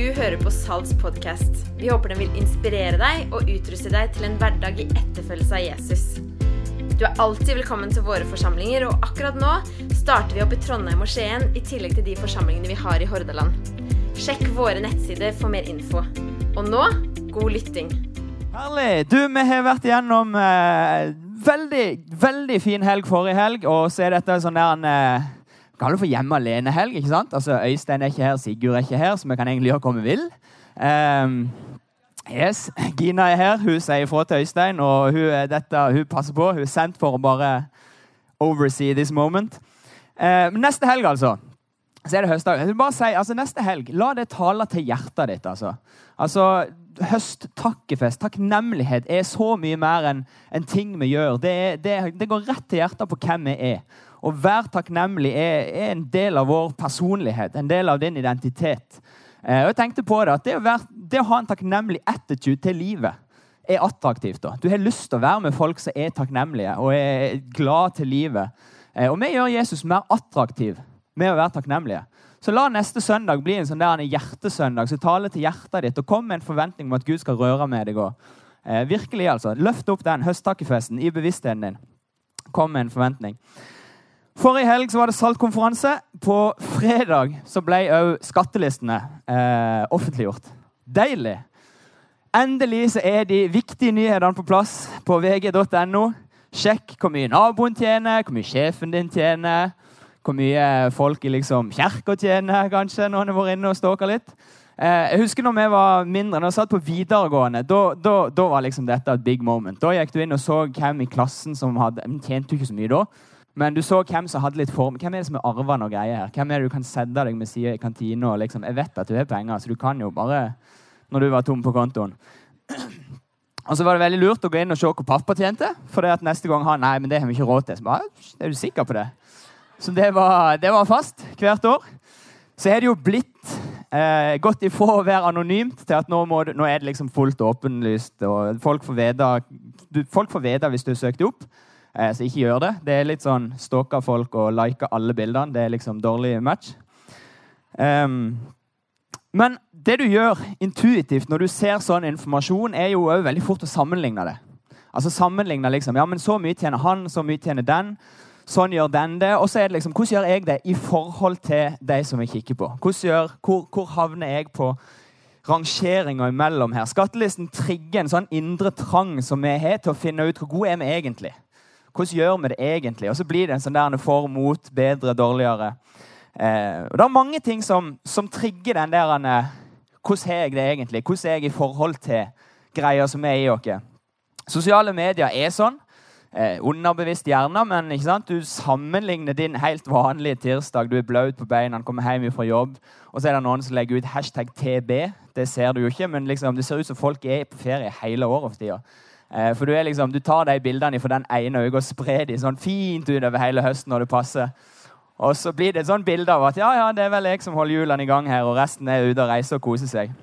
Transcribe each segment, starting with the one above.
Du hører på Salts podkast. Vi håper den vil inspirere deg og utruste deg til en hverdag i etterfølgelse av Jesus. Du er alltid velkommen til våre forsamlinger, og akkurat nå starter vi opp i Trondheim og Skien i tillegg til de forsamlingene vi har i Hordaland. Sjekk våre nettsider for mer info. Og nå god lytting. Herlig. Du, vi har vært igjennom eh, veldig, veldig fin helg forrige helg, og så er dette sånn der en eh, kaller det for hjemme alene-helg. ikke sant? Altså, Øystein er ikke her, Sigurd er ikke her, så vi kan egentlig gjøre hva vi vil. Um, yes, Gina er her. Hun sier ifra til Øystein, og hun, dette, hun passer på. Hun er sendt for å bare oversee this moment. Uh, neste helg, altså, så er det høstdag. Jeg vil bare si, altså Neste helg, la det tale til hjertet ditt. altså. Altså, Høsttakkefest, takknemlighet, er så mye mer enn en ting vi gjør. Det, det, det går rett til hjertet på hvem vi er. Å være takknemlig er, er, en del av vår personlighet, en del av din identitet. Eh, og jeg tenkte på Det at det å, være, det å, ha en takknemlig attitude til livet er attraktivt. da. Du har lyst til å være med folk som er takknemlige og er glad til livet. Eh, og vi gjør Jesus mer attraktiv med å være takknemlige. Så la neste søndag bli en sånn der en hjertesøndag. Så taler til hjertet ditt og kom med en forventning om at Gud skal røre med deg. Og, eh, virkelig altså. Løft opp den høsttakkefesten i bevisstheten din. Kom med en forventning. Forrige helg var det saltkonferanse. På fredag ble òg skattelistene eh, offentliggjort. Deilig! Endelig er de viktige nyhetene på plass på vg.no. Sjekk hvor mye naboen tjener, hvor mye sjefen din tjener, hvor mye folk i liksom kirka tjener, kanskje, når han har vært inne og stalka litt. Eh, jeg husker når vi var mindre, når jeg satt på videregående, da, var liksom dette et big moment. Da gikk du inn og så hvem i klassen som hadde tjente ikke så mye da. Men du så hvem som hadde litt form. Hvem er det som er arva noe greier her? Hvem er det du kan sette deg med side i kantina? Liksom, jeg vet at du har penger, så du kan jo bare Når du var tom på kontoen. Og så var det veldig lurt å gå inn og se hvor pappa tjente. For det at neste gang han Nei, men det har vi ikke råd til. Så bare, er du sikker på det? Så det var, det var fast hvert år. Så er det jo blitt eh, gått ifra å være anonymt til at nå, må, nå er det liksom fullt åpenlyst. og Folk får vite hvis du har søkt opp. Eh, så ikke gjør det. Det er litt sånn stalke folk og like alle bildene. Det er liksom dårlig match. Um, men det du gjør intuitivt når du ser sånn informasjon, er jo veldig fort å sammenligne det. Altså sammenligne liksom, ja, men Så mye tjener han, så mye tjener den. Sånn gjør den det. Og så er det liksom, hvordan gjør jeg det i forhold til de som jeg kikker på? Gjør, hvor, hvor, havner jeg på rangeringa imellom her? Skattelisten trigger en sånn indre trang som vi har til å finne ut hvor gode er vi egentlig hvordan gjør vi det egentlig? Og så blir det en sånn der for, mot, bedre, dårligere. Eh, og Det er mange ting som, som trigger den der eh, Hvordan har jeg det egentlig? Hvordan er jeg i forhold til greier som er i oss? Sosiale medier er sånn. Eh, underbevisst gjerne, men du sammenligner din helt vanlige tirsdag. Du er blaut på beina, kommer hjem fra jobb, og så er det noen som legger ut hashtag TB. Det ser du jo ikke, men liksom, det ser ut som folk er på ferie hele året for tida. Eh, for du, liksom, du, tar de bildene fra den ene øyet og sprer de sånn fint utover hele høsten når det passer. Og så blir det et sånt bilde av at ja, ja, det er vel jeg som holder hjulene i gang her, og resten er ute og reiser og koser seg.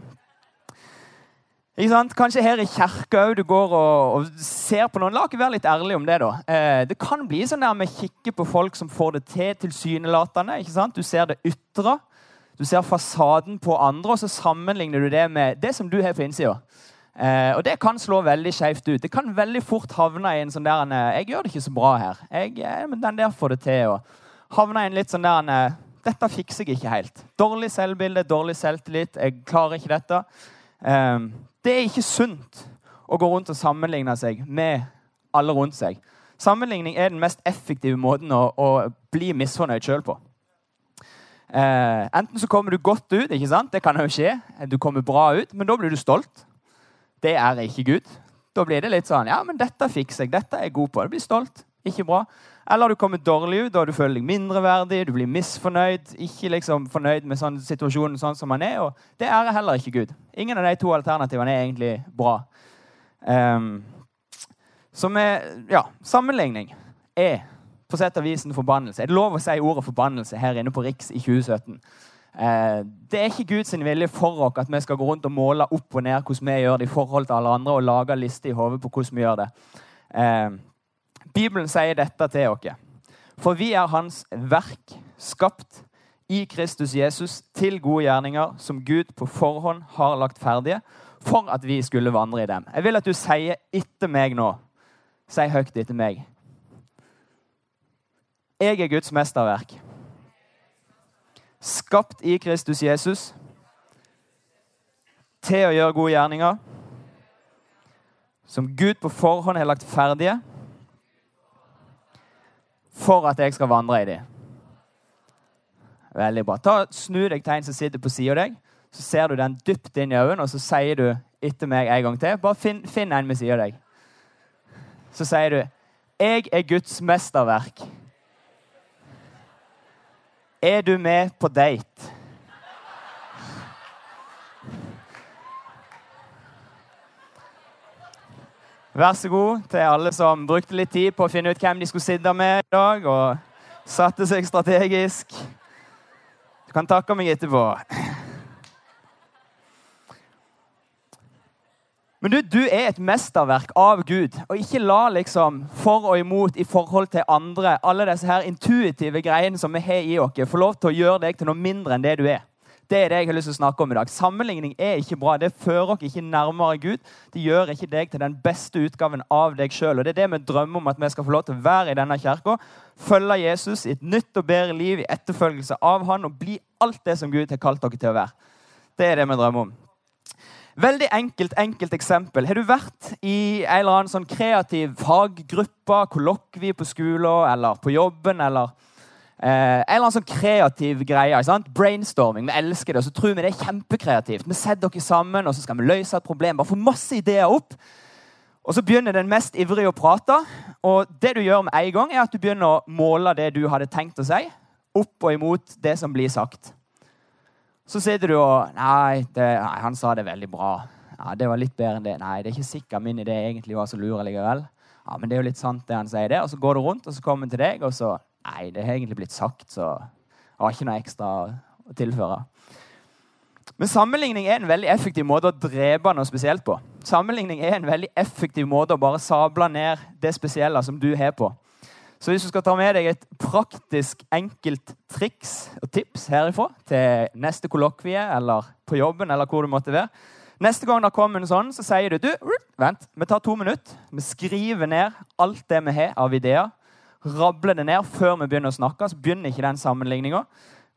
Ikke sant? Kanskje her i kirka du går og, og, ser på noen. La oss være litt ærlige om det. da. Eh, det kan bli sånn der med kikke på folk som får det til tilsynelatende. ikke sant? Du ser det ytre, du ser fasaden på andre, og så sammenligner du det med det som du har på innsida. Eh, og det kan slå veldig skeivt ut. Det kan veldig fort havne i en sånn der en, 'Jeg gjør det ikke så bra her.' Jeg, eh, men den der får det til. Og havne i en litt sånn der en, 'Dette fikser jeg ikke helt.' Dårlig selvbilde, dårlig selvtillit. Jeg klarer ikke dette. Eh, det er ikke sunt å gå rundt og sammenligne seg med alle rundt seg. Sammenligning er den mest effektive måten å, å bli misfornøyd sjøl på. Eh, enten så kommer du godt ut, ikke sant? det kan jo skje. Du kommer bra ut, men da blir du stolt det er ikke Gud. Da blir det litt sånn Ja, men dette fikser jeg. Dette er jeg god på. Du blir stolt. Ikke bra. Eller du kommer dårlig ut, og du føler deg mindreverdig, du blir misfornøyd. Ikke liksom fornøyd med sånn situasjonen sånn som man er. og Det er heller ikke Gud. Ingen av de to alternativene er egentlig bra. Um, så med ja, sammenligning er på sett og vis en forbannelse. Er det lov å si ordet forbannelse her inne på Riks i 2017? Eh, det er ikke Guds vilje for oss at vi skal gå rundt og måle opp og ned hvordan vi gjør det i forhold til alle andre, og lage liste i hodet på hvordan vi gjør det. Eh, Bibelen sier dette til oss. For vi er Hans verk, skapt i Kristus Jesus til gode gjerninger som Gud på forhånd har lagt ferdige for at vi skulle vandre i dem. Jeg vil at du sier etter meg nå. Si høyt etter meg. Jeg er Guds mesterverk. Skapt i Kristus Jesus til å gjøre gode gjerninger som Gud på forhånd har lagt ferdige for at jeg skal vandre i dem. Veldig bra. Ta, snu deg til en som sitter på sida av deg. Så ser du den dypt inn i øynene, og så sier du etter meg en gang til. Bare finn, finn en ved sida av deg. Så sier du 'Jeg er Guds mesterverk'. Er du med på date? Vær så god til alle som brukte litt tid på å finne ut hvem de skulle sitte med i dag, og satte seg strategisk. Du kan takke meg etterpå. Men du, du er et mesterverk av Gud. Og ikke la liksom for og imot i forhold til andre, alle disse her intuitive greiene som vi har i oss, få lov til å gjøre deg til noe mindre enn det du er. Det er det jeg har lyst til å snakke om i dag. Sammenligning er ikke bra. Det fører dere ikke nærmere Gud. Det gjør ikke deg til den beste utgaven av deg sjøl. Det er det vi drømmer om at vi skal få lov til å være i denne kirka. Følge Jesus i et nytt og bedre liv i etterfølgelse av han og bli alt det som Gud har kalt dere til å være. Det er det vi drømmer om. Veldig enkelt enkelt eksempel. Har du vært i en eller annen sånn kreativ faggruppe, kollokvie på skolen eller på jobben eller eh, en eller annen sånn kreativ greie? Sant? Brainstorming. Vi elsker det, og så tror vi det er kjempekreativt. Vi setter dere sammen, og så skal vi løse et problem. Bare få masse ideer opp. Og så begynner den mest ivrige å prate. Og det du gjør med en gang, er at du begynner å måle det du hadde tenkt å si, opp og imot det som blir sagt. Så sitter du og nei, det, nei, han sa det veldig bra. Ja, Det var litt bedre enn det. Nei, det er ikke sikkert min idé egentlig var så lur likevel. Ja, men det er jo litt sant, det han sier det. Og så går du rundt, og så kommer han til deg, og så Nei, det har egentlig blitt sagt, så jeg har ikke noe ekstra å tilføre. Men sammenligning er en veldig effektiv måte å drepe noe spesielt på. Sammenligning er en veldig effektiv måte å bare sable ned det spesielle som du har på. Så hvis du skal ta med deg et praktisk, enkelt triks og tips herifra til neste kollokvie eller på jobben eller hvor du måtte være Neste gang det kommer en sånn, så sier du du, vent, vi tar to minutter. Vi skriver ned alt det vi har av ideer. Rabler det ned før vi begynner å snakke. Så begynner ikke den sammenligninga.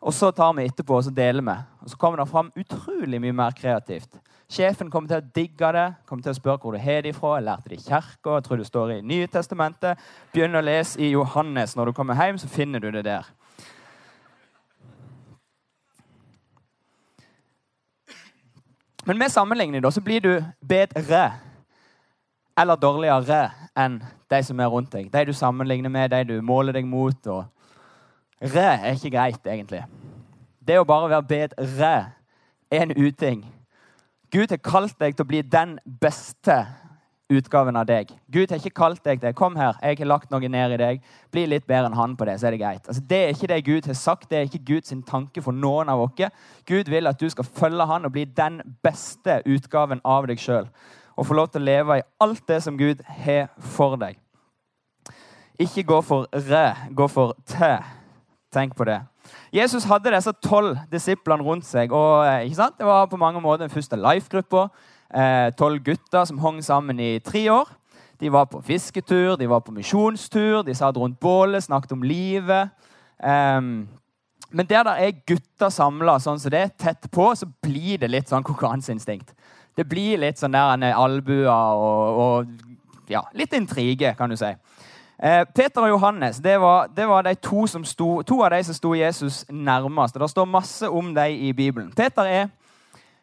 Og så tar vi etterpå og så deler vi. Og så kommer det fram utrolig mye mer kreativt. Sjefen kommer til å digge det, kommer til å spørre hvor du har det ifra. Jeg lærte det i kirka, jeg tror det står i Nye testamentet. Begynn å lese i Johannes. Når du kommer hjem, så finner du det der. Men med sammenligning da, så blir du bedre eller dårligere enn de som er rundt deg. De du sammenligner med, de du måler deg mot. og Re er ikke greit, egentlig. Det å bare være bedre er en uting. Gud har kalt deg til å bli den beste utgaven av deg. Gud har ikke kalt deg til 'Kom her, jeg har lagt noe ned i deg. Bli litt bedre enn han på det, så er det greit.' Altså, det er ikke det Gud har sagt. Det er ikke Guds tanke for noen av oss. Gud vil at du skal følge han og bli den beste utgaven av deg sjøl. Og få lov til å leve i alt det som Gud har for deg. Ikke gå for re, gå for te. Tenk på det. Jesus hadde disse tolv disiplene rundt seg. og eh, Det var på mange måter den første life-gruppa. Eh, tolv gutter som hang sammen i tre år. De var på fisketur, de var på misjonstur, de satt rundt bålet, snakket om livet. Um, men der det er gutter samla sånn som det, tett på, så blir det litt sånn konkurranseinstinkt. Det blir litt sånn der albuer og, og ja, litt intrige, kan du si. Eh, Peter og Johannes det var, det var de to, sto, to, av de som sto Jesus nærmest. Det står masse om dem i Bibelen. Peter er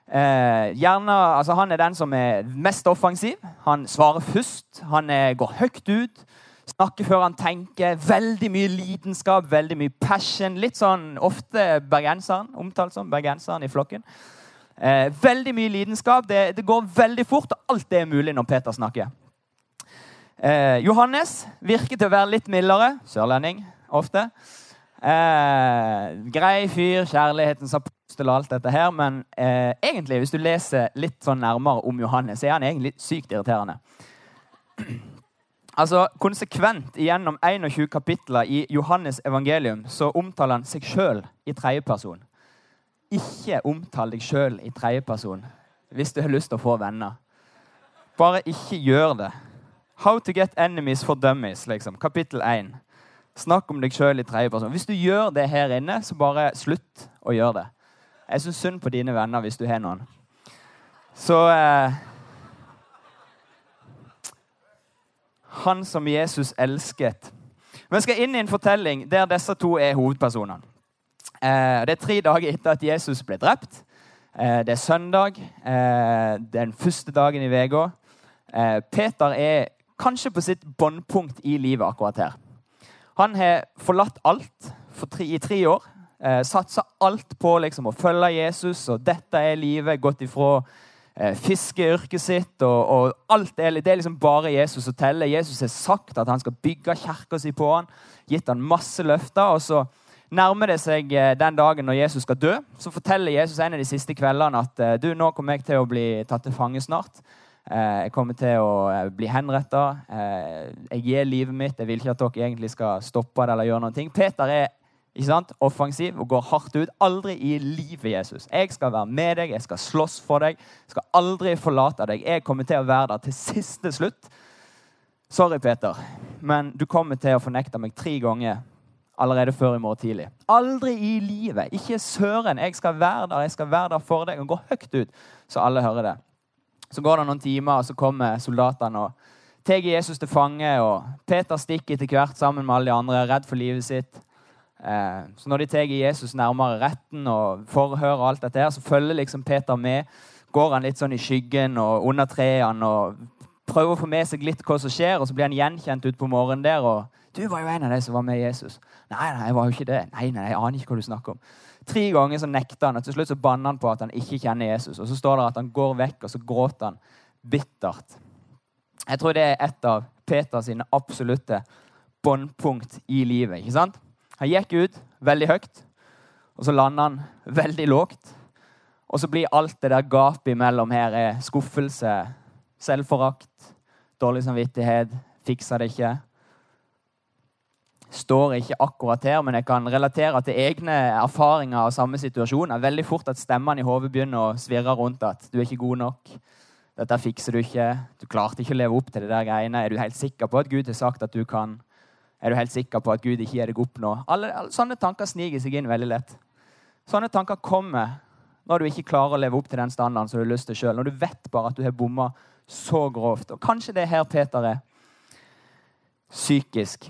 eh, gjerne, altså han er den som er mest offensiv. Han svarer først. Han er, går høyt ut. Snakker før han tenker. Veldig mye lidenskap, veldig mye passion. Litt sånn ofte bergenseren, omtalt som bergenseren i flokken. Eh, veldig mye lidenskap. Det, det går veldig fort, og alt det er mulig når Peter snakker. Eh, Johannes til å være litt mildere. Sørlending ofte. Eh, grei fyr, kjærlighetens apostel og alt dette her. Men eh, egentlig, hvis du leser litt sånn nærmere om Johannes, er han egentlig sykt irriterende. Altså, Konsekvent gjennom 21 kapitler i Johannes evangelium så omtaler han seg sjøl i tredjeperson. Ikke omtal deg sjøl i tredjeperson hvis du har lyst til å få venner. Bare ikke gjør det. How to get enemies for dummies, liksom. Kapittel 1. Snakk om deg sjøl i tredjeperson. Hvis du gjør det her inne, så bare slutt å gjøre det. Jeg syns synd på dine venner hvis du har noen. Så eh, Han som Jesus elsket. Vi skal inn i en fortelling der disse to er hovedpersonene. Eh, det er tre dager etter at Jesus ble drept. Eh, det er søndag. Eh, den første dagen i uka. Eh, Peter er kanskje på sitt bunnpunkt i livet akkurat her. Han har forlatt alt for tre, i tre år. Eh, Satsa alt på liksom, å følge Jesus, og dette er livet. Gått ifra eh, fiskeyrket sitt, og, og, alt er, det er liksom bare Jesus som teller. Jesus har sagt at han skal bygge kirka si på han, gitt han masse løfter. og så nærmer det seg eh, den dagen når Jesus skal dø, så forteller Jesus en av de siste kveldene at eh, du, nå kommer jeg til å bli tatt til fange snart. Eh, jeg kommer til å bli henretta. Jeg gir livet mitt. Jeg vil ikke at dere egentlig skal stoppe det eller gjøre noen ting. Peter er ikke sant, offensiv og går hardt ut. Aldri i livet, Jesus. Jeg skal være med deg, jeg skal slåss for deg. Jeg skal aldri forlate deg. Jeg kommer til å være der til siste slutt. Sorry, Peter, men du kommer til å fornekte meg tre ganger allerede før i morgen tidlig. Aldri i livet. Ikke søren. Jeg skal være der jeg skal være der for deg. Og gå høyt ut, så alle hører det. Så går det noen timer, og så kommer soldatene og tar Jesus til fange. og Peter stikker etter hvert sammen med alle de andre, redd for livet sitt. Eh, så når de tar Jesus nærmere retten og forhører alt dette her, så følger liksom Peter med. Går han litt sånn i skyggen og under trærne og prøver å få med seg litt hva som skjer. Og så blir han gjenkjent utpå morgenen der. og du var jo en av de som var med Jesus. Nei, nei, jeg var jo ikke det. Nei, nei, jeg aner ikke hva du snakker om. Tre ganger så nekter han, og til slutt så banner han på at han ikke kjenner Jesus. Og så står det at han går vekk, og så gråter han bittert. Jeg tror det er et av Peters absolutte båndpunkt i livet. ikke sant? Han gikk ut veldig høyt, og så lander han veldig lågt. Og så blir alt det der gapet imellom her er skuffelse, selvforakt, dårlig samvittighet, fiksa det ikke står ikke akkurat her, men jeg kan relatere til egne erfaringer av samme situasjon. Er veldig fort at stemmene i hodet begynner å svirre rundt at du er ikke god nok. Dette fikser du ikke. Du klarte ikke å leve opp til det der greiene. Er du helt sikker på at Gud har sagt at du kan? Er du helt sikker på at Gud ikke gir deg opp nå? Alle, alle, sånne tanker sniker seg inn veldig lett. Sånne tanker kommer når du ikke klarer å leve opp til den standarden som du har lyst til sjøl. Når du vet bare at du har bomma så grovt. Og kanskje det er her Peter er. Psykisk.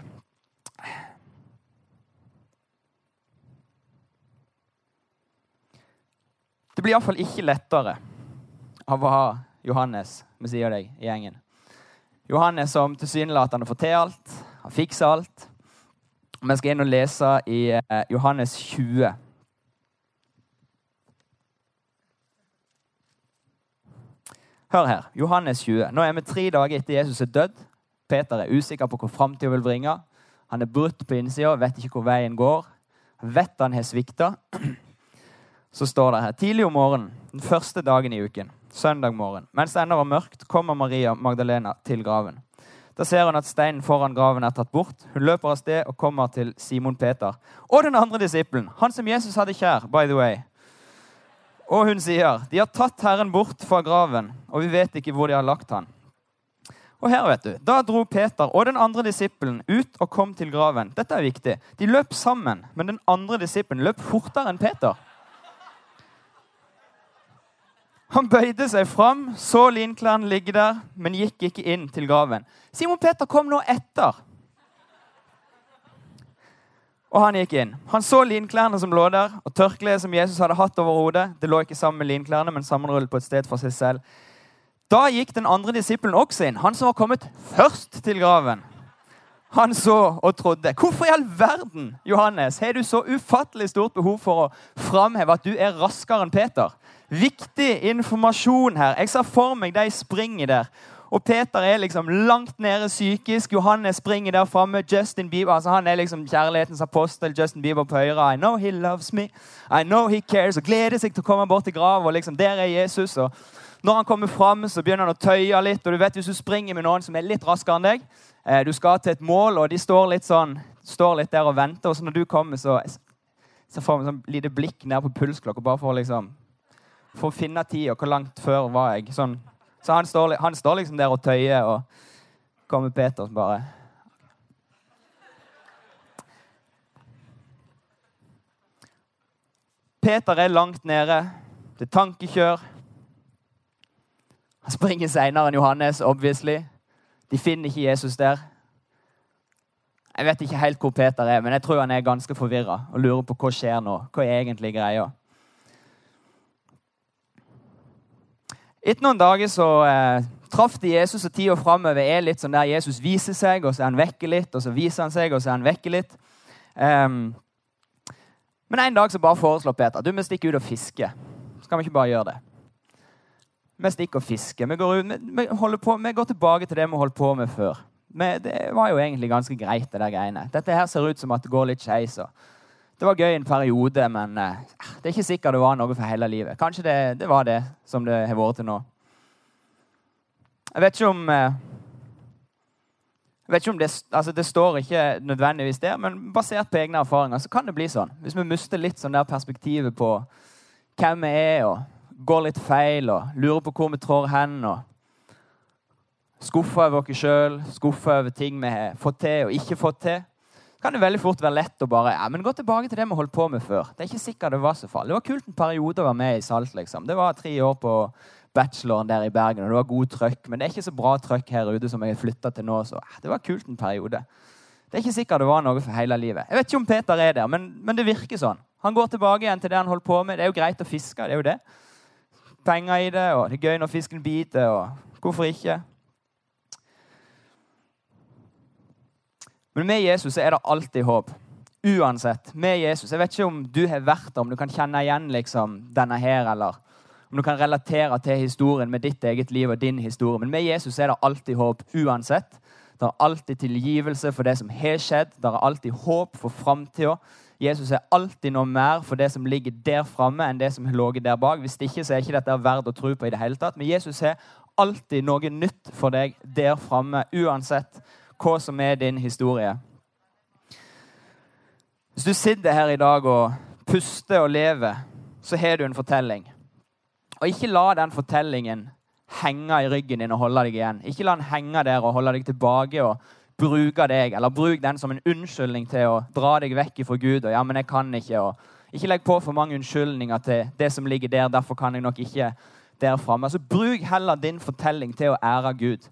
Det blir iallfall ikke lettere av å ha Johannes vi sier deg, i gjengen. Johannes som tilsynelatende får til alt, han fikser alt. Vi skal inn og lese i eh, Johannes 20. Hør her. Johannes 20. Nå er vi tre dager etter Jesus er dødd. Peter er usikker på hvor framtida vil bringe. Han er brutt på innsida, vet ikke hvor veien går. Vet han har svikta så står det her Tidlig om morgenen, den første dagen i uken, søndag morgen, mens det ennå var mørkt, kommer Maria Magdalena til graven. Da ser hun at steinen foran graven er tatt bort. Hun løper av sted og kommer til Simon Peter og den andre disippelen, han som Jesus hadde kjær, by the way. Og hun sier, 'De har tatt Herren bort fra graven, og vi vet ikke hvor de har lagt han.' Og her, vet du, Da dro Peter og den andre disippelen ut og kom til graven. Dette er viktig. De løp sammen, men den andre disippelen løp fortere enn Peter. Han bøyde seg fram, så linklærne ligge der, men gikk ikke inn til graven. Simon Peter kom nå etter. Og han gikk inn. Han så linklærne som lå der, og tørkleet som Jesus hadde hatt over hodet. Det lå ikke sammen med linklærne, men sammenrullet på et sted for seg selv. Da gikk den andre disippelen også inn, han som var kommet først til graven. Han så og trodde. Hvorfor i all verden Johannes, har du så ufattelig stort behov for å framheve at du er raskere enn Peter? Viktig informasjon her. Jeg ser for meg de springer der. Og Peter er liksom langt nede psykisk. Johannes springer der framme. Justin Bieber altså han er liksom kjærlighetens apostel. Justin Bieber på høyre. I know he loves me. I know he cares. Og gleder seg til å komme bort til graven. Liksom, der er Jesus. Og Når han kommer fram, så begynner han å tøye litt. og du vet Hvis du springer med noen som er litt raskere enn deg, eh, du skal til et mål, og de står litt sånn, står litt der og venter, og så når du kommer, så, så får vi sånn lite blikk ned på pulsklokka bare for, liksom, for å finne tida. Hvor langt før var jeg? Sånn. Så han står, han står liksom der og tøyer, og kommer Peter som bare Peter er langt nede. Det er tankekjør. Han springer seinere enn Johannes, obviously. De finner ikke Jesus der. Jeg vet ikke helt hvor Peter er, men jeg tror han er ganske forvirra og lurer på hva skjer nå. Hva er egentlig greia? Etter noen dager så eh, traff de Jesus, og tida framover er litt sånn der Jesus viser seg, og så er han vekke litt, og så viser han seg, og så er han vekke litt. Um, men en dag så bare foreslår Peter du vi stikker ut og fisker. Så kan vi ikke bare gjøre det? Vi stikker og fisker. Vi går, ut, vi, vi, på, vi går tilbake til det vi holdt på med før. Men det var jo egentlig ganske greit, det der greiene. Dette her ser ut som at det går litt skeis. Det var gøy en periode, men uh, det er ikke sikkert det var noe for hele livet. Kanskje det, det var det som det har vært til nå. Jeg vet ikke om jeg vet ikke om det, altså det står ikke nødvendigvis der, men basert på egne erfaringer så kan det bli sånn. Hvis vi mister litt sånn der perspektivet på hvem vi er, og går litt feil, og lurer på hvor vi trår hen, og skuffer over oss sjøl, skuffer over ting vi har fått til og ikke fått til, kan det veldig fort være lett å bare ja, men gå tilbake til det vi holdt på med før. Det er ikke sikkert det var så farlig. Det var kult en periode å være med i Salt. liksom. Det var tre år på bacheloren der i Bergen, og det var god trøkk. Men det er ikke så bra trøkk her ute som jeg har flytta til nå. Så det var kult en periode. Det er ikke sikkert det var noe for hele livet. Jeg vet ikke om Peter er der, men, men det virker sånn. Han går tilbake igjen til det han holdt på med. Det er jo greit å fiske. det er jo det. Penger i det, og det er gøy når fisken biter. og Hvorfor ikke? Men med Jesus er det alltid håp. Uansett. Med Jesus. Jeg vet ikke om du har vært der, om du kan kjenne igjen liksom, denne her, eller om du kan relatere til historien med ditt eget liv og din historie. Men med Jesus er det alltid håp uansett. Det er alltid tilgivelse for det som har skjedd. Det er alltid håp for framtida. Jesus er alltid noe mer for det som ligger der framme, enn det som har ligget der bak. Hvis ikke så er ikke dette verdt å tro på i det hele tatt. Men Jesus har alltid noe nytt for deg der framme, uansett hva som er din historie. Hvis du sitter her i dag og puster og lever, så har du en fortelling. Og ikke la den fortellingen henge i ryggen din og holde deg igjen. Ikke la den henge der og holde deg tilbake og bruke deg, eller bruk den som en unnskyldning til å dra deg vekk fra Gud. og ja, men jeg kan ikke, og Ikke legg på for mange unnskyldninger til det som ligger der. Derfor kan jeg nok ikke der fremme. Altså, bruk heller din fortelling til å ære Gud.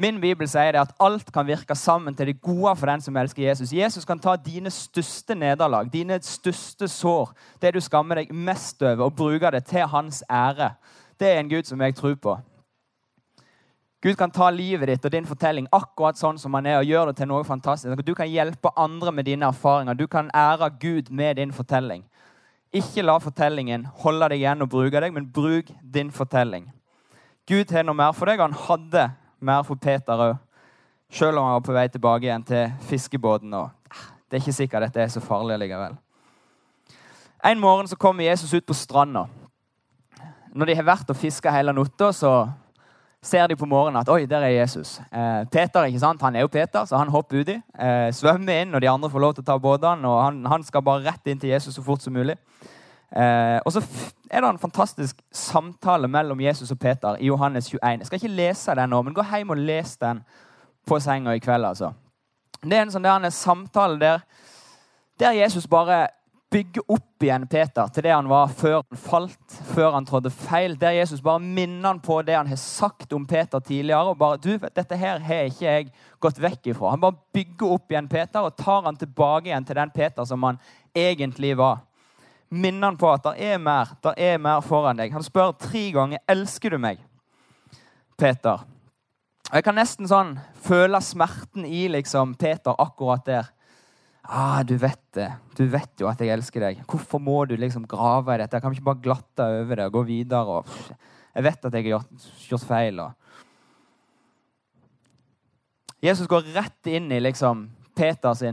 Min bibel sier det at alt kan virke sammen til det gode for den som elsker Jesus. Jesus kan ta dine største nederlag, dine største sår, det du skammer deg mest over, og bruke det til hans ære. Det er en Gud som jeg tror på. Gud kan ta livet ditt og din fortelling akkurat sånn som han er, og gjøre det til noe fantastisk. Du kan hjelpe andre med dine erfaringer. Du kan ære Gud med din fortelling. Ikke la fortellingen holde deg igjen og bruke deg, men bruk din fortelling. Gud har noe mer for deg. Han hadde mer for Peter òg. Selv om han var på vei tilbake igjen til fiskebåten. Og ah, det er ikke sikkert dette er så farlig likevel. En morgen så kommer Jesus ut på stranda. Når de har vært og fiska hele natta, så ser de på morgenen at oi, der er Jesus. Eh, Peter ikke sant? Han er jo Peter, så han hopper uti. Eh, svømmer inn, og de andre får lov til å ta båtene. og han, han, skal bare rett inn til Jesus så fort som mulig. Eh, og så er det en fantastisk samtale mellom Jesus og Peter i Johannes 21. Jeg skal ikke lese den nå, men gå hjem og les den på senga i kveld. altså. Det er en sånn der, en samtale der, der Jesus bare bygger opp igjen Peter til det han var før han falt, før han trådte feil. Der Jesus bare minner han på det han har sagt om Peter tidligere. og bare, du, dette her har ikke jeg gått vekk ifra. Han bare bygger opp igjen Peter og tar han tilbake igjen til den Peter som han egentlig var minner han på at det er mer det er mer foran deg. Han spør tre ganger elsker du meg, Peter. Og Jeg kan nesten sånn føle smerten i liksom Peter akkurat der. Ah, du vet det. Du vet jo at jeg elsker deg. Hvorfor må du liksom grave i dette? Jeg kan ikke bare glatte over det og gå videre? Og, jeg vet at jeg har gjort, gjort feil. Og. Jesus går rett inn i liksom Peters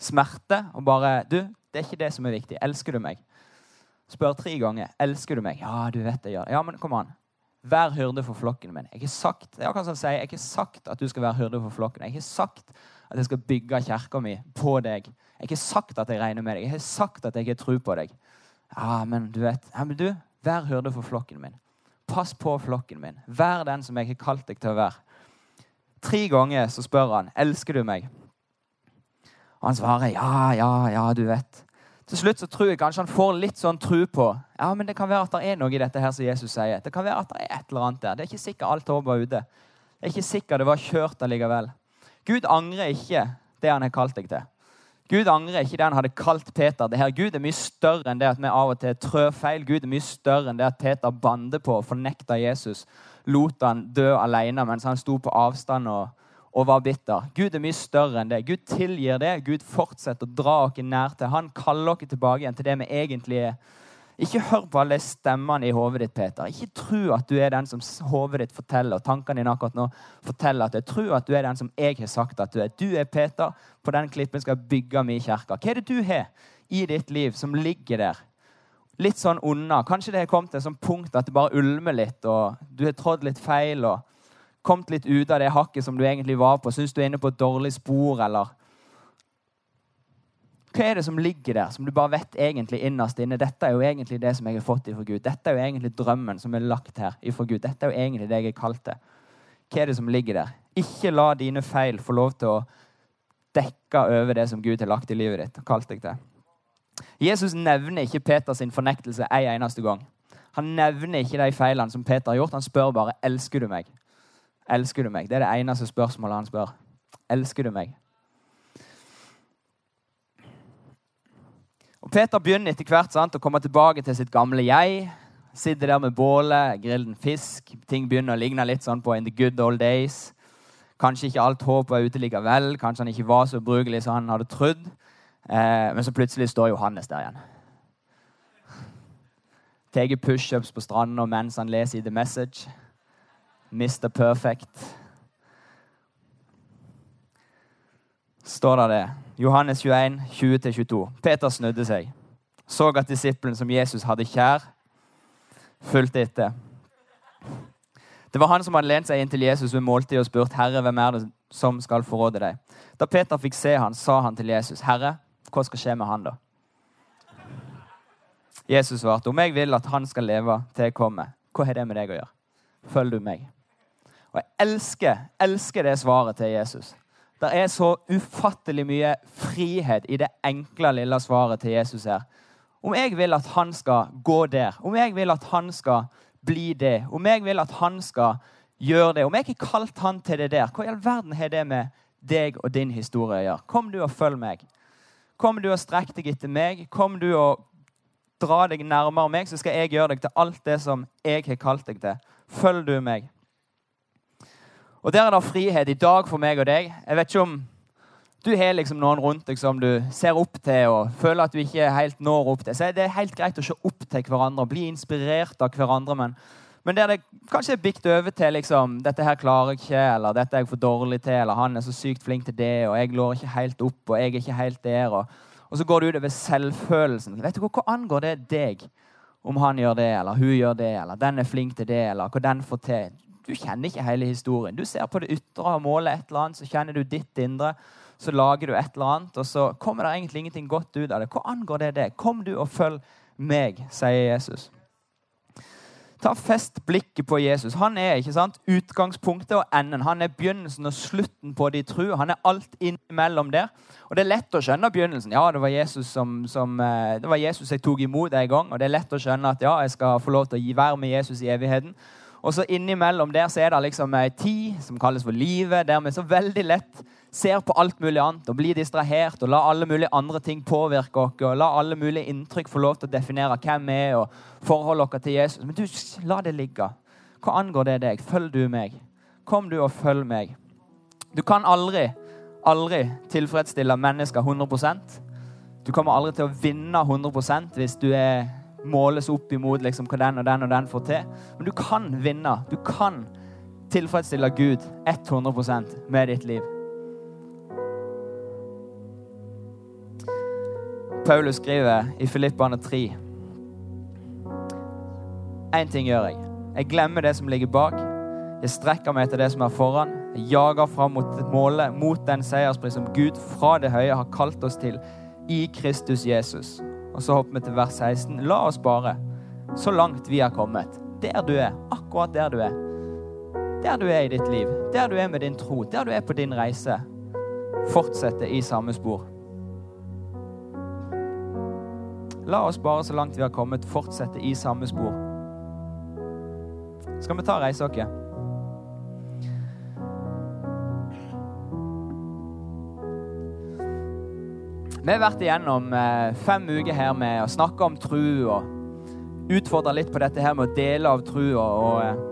smerte og bare Du, det er ikke det som er viktig. Elsker du meg? Spør tre ganger. Elsker du meg? Ja, du vet jeg gjør Ja, men kom an. Vær hyrde for flokken min. Jeg har sagt, jeg kan si, jeg har sagt at du skal være hyrde for flokken. Jeg har sagt at jeg skal bygge kirka mi på deg. Jeg har sagt at jeg regner med deg. Jeg har sagt at jeg har tro på deg. Ja, men du vet, ja, men du, Vær hyrde for flokken min. Pass på flokken min. Vær den som jeg har kalt deg til å være. Tre ganger så spør han elsker du meg. Og han svarer ja, ja, ja, du vet. Til slutt så tror jeg kanskje han får litt sånn tro på ja, men det kan være at det er noe i dette her som Jesus sier. Det kan være at det er et eller annet der. Det er ikke sikkert alt håp var ute. Det er ikke sikkert det var kjørt allikevel. Gud angrer ikke det han har kalt deg til. Gud angrer ikke det han hadde kalt Peter. Det her Gud er mye større enn det at vi av og til trør feil. Gud er mye større enn det at Peter bander på og fornekta Jesus. Lot han dø alene mens han sto på avstand og og var bitter. Gud er mye større enn det. Gud tilgir det. Gud fortsetter å dra dere nær til. Han kaller dere tilbake igjen til det vi egentlig er. Ikke hør på alle stemmene i hodet ditt, Peter. Ikke tro at du er den som hodet ditt forteller. og tankene dine akkurat nå forteller at jeg tror at du er den som jeg har sagt at du er. Du er Peter. På den klippen skal jeg bygge min kirke. Hva er det du har i ditt liv som ligger der? Litt sånn unna. Kanskje det har kommet til et sånt punkt at det bare ulmer litt, og du har trådd litt feil. og kommet litt ut av det hakket som du egentlig var på? Syns du er inne på et dårlig spor, eller Hva er det som ligger der, som du bare vet egentlig innerst inne? Dette er jo egentlig det som jeg har fått ifra Gud. Dette er jo egentlig drømmen som er lagt her ifra Gud. Dette er jo egentlig det jeg er kalt til. Hva er det som ligger der? Ikke la dine feil få lov til å dekke over det som Gud har lagt i livet ditt. kalt deg til. Jesus nevner ikke Peters fornektelse en eneste gang. Han nevner ikke de feilene som Peter har gjort. Han spør bare elsker du meg. Elsker du meg? Det er det eneste spørsmålet han spør. Elsker du meg? Og Peter begynner etter hvert sant, å komme tilbake til sitt gamle jeg. Sitter der med bålet, grillen en fisk. Ting begynner å ligne litt sånn på in the good old days. Kanskje ikke alt håp var ute likevel. Kanskje han ikke var så ubrukelig som han hadde trodd. Eh, men så plutselig står Johannes der igjen. Tar pushups på stranda mens han leser i The Message. Mr. Perfect. Står det det. Johannes 21, 20-22. Peter snudde seg, så at disippelen som Jesus hadde kjær, fulgte etter. Det var han som hadde lent seg inn til Jesus ved måltidet og spurt Herre, hvem er det som skal forråde deg. Da Peter fikk se han, sa han til Jesus, Herre, hva skal skje med han da? Jesus svarte, om jeg vil at han skal leve til jeg kommer, hva har det med deg å gjøre? Følg du meg? Og jeg elsker, elsker det svaret til Jesus. Det er så ufattelig mye frihet i det enkle, lille svaret til Jesus her. Om jeg vil at han skal gå der, om jeg vil at han skal bli det, om jeg vil at han skal gjøre det, om jeg ikke kalt han til det der, hva i all verden har det med deg og din historie å gjøre? Kom du og følg meg. Kom du og strekk deg etter meg. Kom du og dra deg nærmere meg, så skal jeg gjøre deg til alt det som jeg har kalt deg til. Følg du meg. Og der er det frihet i dag for meg og deg. Jeg vet ikke om du har liksom noen rundt deg som du ser opp til og føler at du ikke helt når opp til. Så Det er helt greit å se opp til hverandre og bli inspirert av hverandre. Men, men der det kanskje er bikt over til liksom, 'Dette her klarer jeg ikke', eller 'Dette er jeg for dårlig til', eller 'Han er så sykt flink til det', og 'jeg lår ikke helt opp', og 'jeg er ikke helt der'. Og, og så går det utover selvfølelsen. Vet du hva, hva angår det deg? Om han gjør det, eller hun gjør det, eller den er flink til det, eller hva den får til du kjenner ikke hele historien. Du ser på det ytre og måler et eller annet, så kjenner du ditt indre. Så lager du et eller annet, og så kommer det egentlig ingenting godt ut av det. Hva angår det det? Kom du og følg meg, sier Jesus. Ta Fest blikket på Jesus. Han er ikke sant, utgangspunktet og enden. Han er begynnelsen og slutten på de tru. Han er alt innimellom der. Og Det er lett å skjønne begynnelsen. Ja, det var Jesus som, som eh, det var Jesus jeg tok imot en gang. Og det er lett å skjønne at ja, jeg skal få lov til å gi være med Jesus i evigheten. Og så innimellom der så er det liksom ei tid som kalles for livet, der vi så veldig lett ser på alt mulig annet og blir distrahert og la alle mulige andre ting påvirke oss og la alle mulige inntrykk få lov til å definere hvem vi er og forholde oss til Jesus. Men du, la det ligge. Hva angår det deg? Følg du meg. Kom du og følg meg. Du kan aldri, aldri tilfredsstille mennesker 100% Du kommer aldri til å vinne 100% hvis du er måles opp imot liksom, hva den og den og den får til. Men du kan vinne. Du kan tilfredsstille Gud 100% med ditt liv. Paulus skriver i Filippane 3 Én ting gjør jeg. Jeg glemmer det som ligger bak. Jeg strekker meg etter det som er foran. Jeg jager fram mot målet, mot den seierspris som Gud fra det høye har kalt oss til i Kristus Jesus. Og så hopper vi til vers 16. La oss bare, så langt vi har kommet, der du er, akkurat der du er, der du er i ditt liv, der du er med din tro, der du er på din reise, fortsette i samme spor. La oss bare, så langt vi har kommet, fortsette i samme spor. Skal vi ta reise oss? Vi har vært igjennom eh, fem uker her med å snakke om tru og utfordre litt på dette her med å dele av trua. Og eh,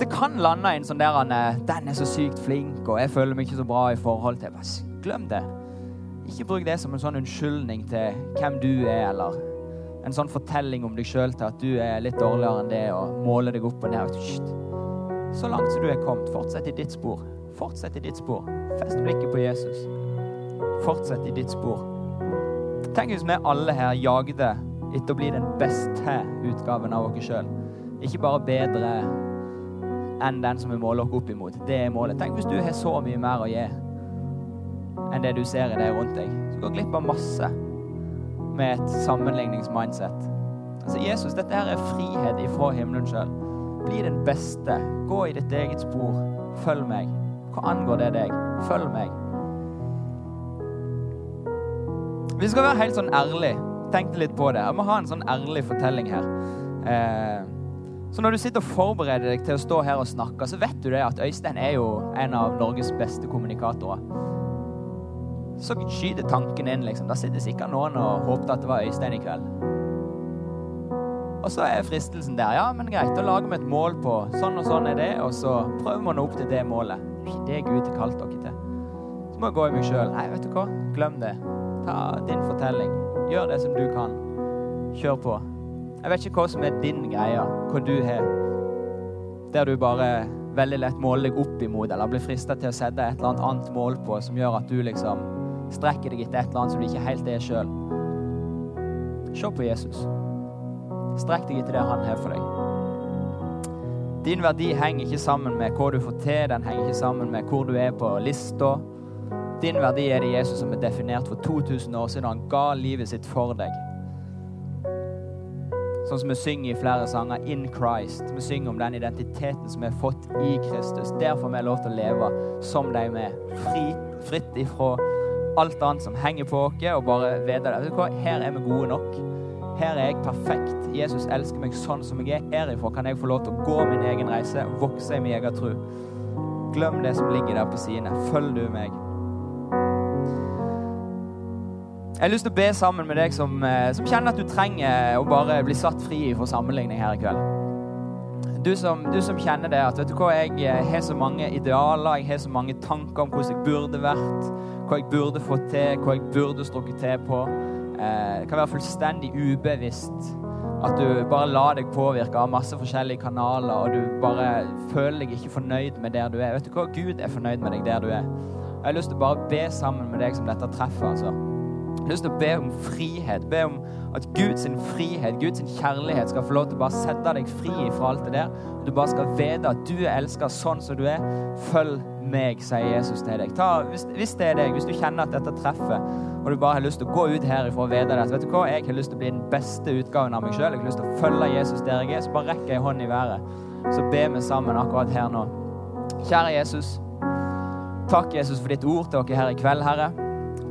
det kan lande en sånn der han 'Den er så sykt flink, og jeg føler meg ikke så bra i forhold til' Bare Glem det. Ikke bruk det som en sånn unnskyldning til hvem du er, eller en sånn fortelling om deg sjøl til at du er litt dårligere enn det, og måler deg opp og ned. Så langt som du er kommet, fortsett i ditt spor. Fortsett i ditt spor. Fest blikket på Jesus. Fortsett i ditt spor. Tenk hvis vi alle her jagde etter å bli den beste utgaven av oss sjøl. Ikke bare bedre enn den som vi måler oss opp imot. Det er målet. Tenk hvis du har så mye mer å gi enn det du ser i deg rundt deg. Så går glipp av masse med et sammenligningsmindset. Altså, Jesus, dette her er frihet ifra himmelen sjøl. Bli den beste. Gå i ditt eget spor. Følg meg. Hva angår det deg? Følg meg. Vi skal være helt sånn ærlig. Tenkte litt på det. Jeg må ha en sånn ærlig fortelling her. Eh, så når du sitter og forbereder deg til å stå her og snakke, så vet du det at Øystein er jo en av Norges beste kommunikatorer. Så skyter tanken inn, liksom. Da sitter sikkert noen og håper at det var Øystein i kveld. Og så er fristelsen der. Ja, men greit, da lager vi et mål på sånn og sånn er det, og så prøver vi å nå opp til det målet. Det er Gud har kalt dere til. Så må jeg gå i meg sjøl. Nei, vet du hva, glem det. Ta din fortelling. Gjør det som du kan. Kjør på. Jeg vet ikke hva som er din greie, hva du har. Der du bare veldig lett måler deg opp imot, eller blir frista til å sette et eller annet mål på som gjør at du liksom strekker deg etter et eller annet som du ikke helt er sjøl. Se på Jesus. Strekk deg etter det han har for deg. Din verdi henger ikke sammen med hva du får til, den henger ikke sammen med hvor du er på lista. Din verdi er det Jesus som er definert for 2000 år siden. og Han ga livet sitt for deg. Sånn som vi synger i flere sanger, 'In Christ'. Vi synger om den identiteten som vi har fått i Kristus. Derfor vi har lov til å leve som de vi er. Fri, fritt ifra alt annet som henger på oss, og bare vite det. Her er vi gode nok. Her er jeg perfekt. Jesus elsker meg sånn som jeg er. Herifra kan jeg få lov til å gå min egen reise, vokse i min egen tro. Glem det som ligger der på sidene. Følg du meg. Jeg har lyst til å be sammen med deg som, eh, som, kjenner at du trenger å bare bli satt fri for sammenligning her i kveld. Du som, du som kjenner det at vet du hva, jeg eh, har så mange idealer, jeg har så mange tanker om hvordan jeg burde vært, hva jeg burde fått til, hva jeg burde strukket til på. Eh, det kan være fullstendig ubevisst at du bare lar deg påvirke av masse forskjellige kanaler, og du bare føler deg ikke fornøyd med der du er. Vet du hva? Gud er fornøyd med deg der du er. Jeg har lyst til å bare be sammen med deg som dette treffer. altså. Jeg har lyst til å be om frihet. Be om at Guds frihet, Guds kjærlighet, skal få lov til å bare sette deg fri fra alt det der. Du bare skal vite at du er elska sånn som du er. Følg meg, sier Jesus til deg. Ta, hvis, hvis, det er deg, hvis du kjenner at dette treffer, og du bare har lyst til å gå ut herifra og vite det, vet du hva, jeg har lyst til å bli den beste utgaven av meg sjøl, jeg har lyst til å følge Jesus der jeg er, så bare rekker jeg hånden i været. Så ber vi sammen akkurat her nå. Kjære Jesus. Takk, Jesus, for ditt ord til dere her i kveld, Herre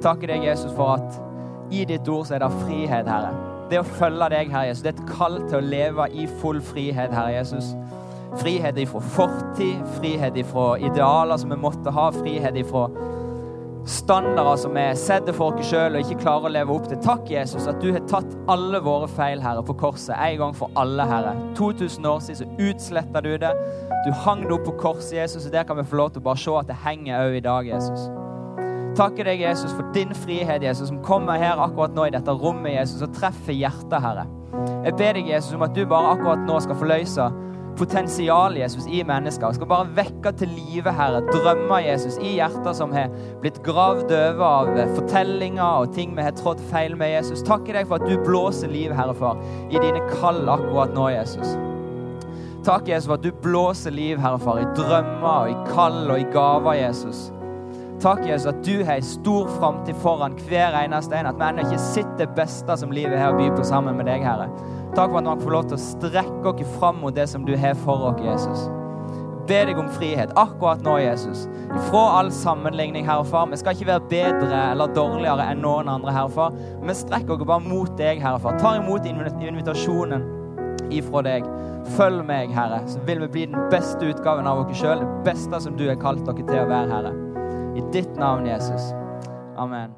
takker deg, Jesus, for at i ditt ord så er det frihet, Herre. Det å følge deg, Herre Jesus, det er et kall til å leve i full frihet, Herre Jesus. Frihet ifra fortid, frihet ifra idealer som vi måtte ha, frihet ifra standarder som vi setter for oss sjøl og ikke klarer å leve opp til. Takk, Jesus, at du har tatt alle våre feil, Herre, på korset en gang for alle, Herre. 2000 år siden så utsletta du det. Du hang det opp på korset, Jesus, og der kan vi få lov til å bare se at det henger òg i dag, Jesus takker deg, Jesus, for din frihet, Jesus, som kommer her akkurat nå i dette rommet, Jesus, og treffer hjertet, Herre. Jeg ber deg, Jesus, om at du bare akkurat nå skal forløse potensial, Jesus, i mennesker. Jeg skal bare vekke til live, Herre, drømmer, Jesus, i hjerter som har blitt gravd over av fortellinger og ting vi har trådt feil med, Jesus. Takker deg for at du blåser liv, Herre Far, i dine kall akkurat nå, Jesus. Takk, Jesus, for at du blåser liv, Herre Far, i drømmer og i kall og i gaver, Jesus. Takk, Jesus, at du har en stor framtid foran hver eneste en. At vi ennå ikke sitter det beste som livet har å by på sammen med deg, Herre. Takk for at vi får lov til å strekke oss fram mot det som du har for oss, Jesus. Be deg om frihet akkurat nå, Jesus. Fra all sammenligning, Herre Far. Vi skal ikke være bedre eller dårligere enn noen andre, Herre Far. Vi strekker oss bare mot deg, Herre Far. Tar imot invitasjonen ifra deg. Følg meg, Herre, så vil vi bli den beste utgaven av oss sjøl. Det beste som du har kalt dere til å være, Herre. I ditt navn, Jesus. Amen.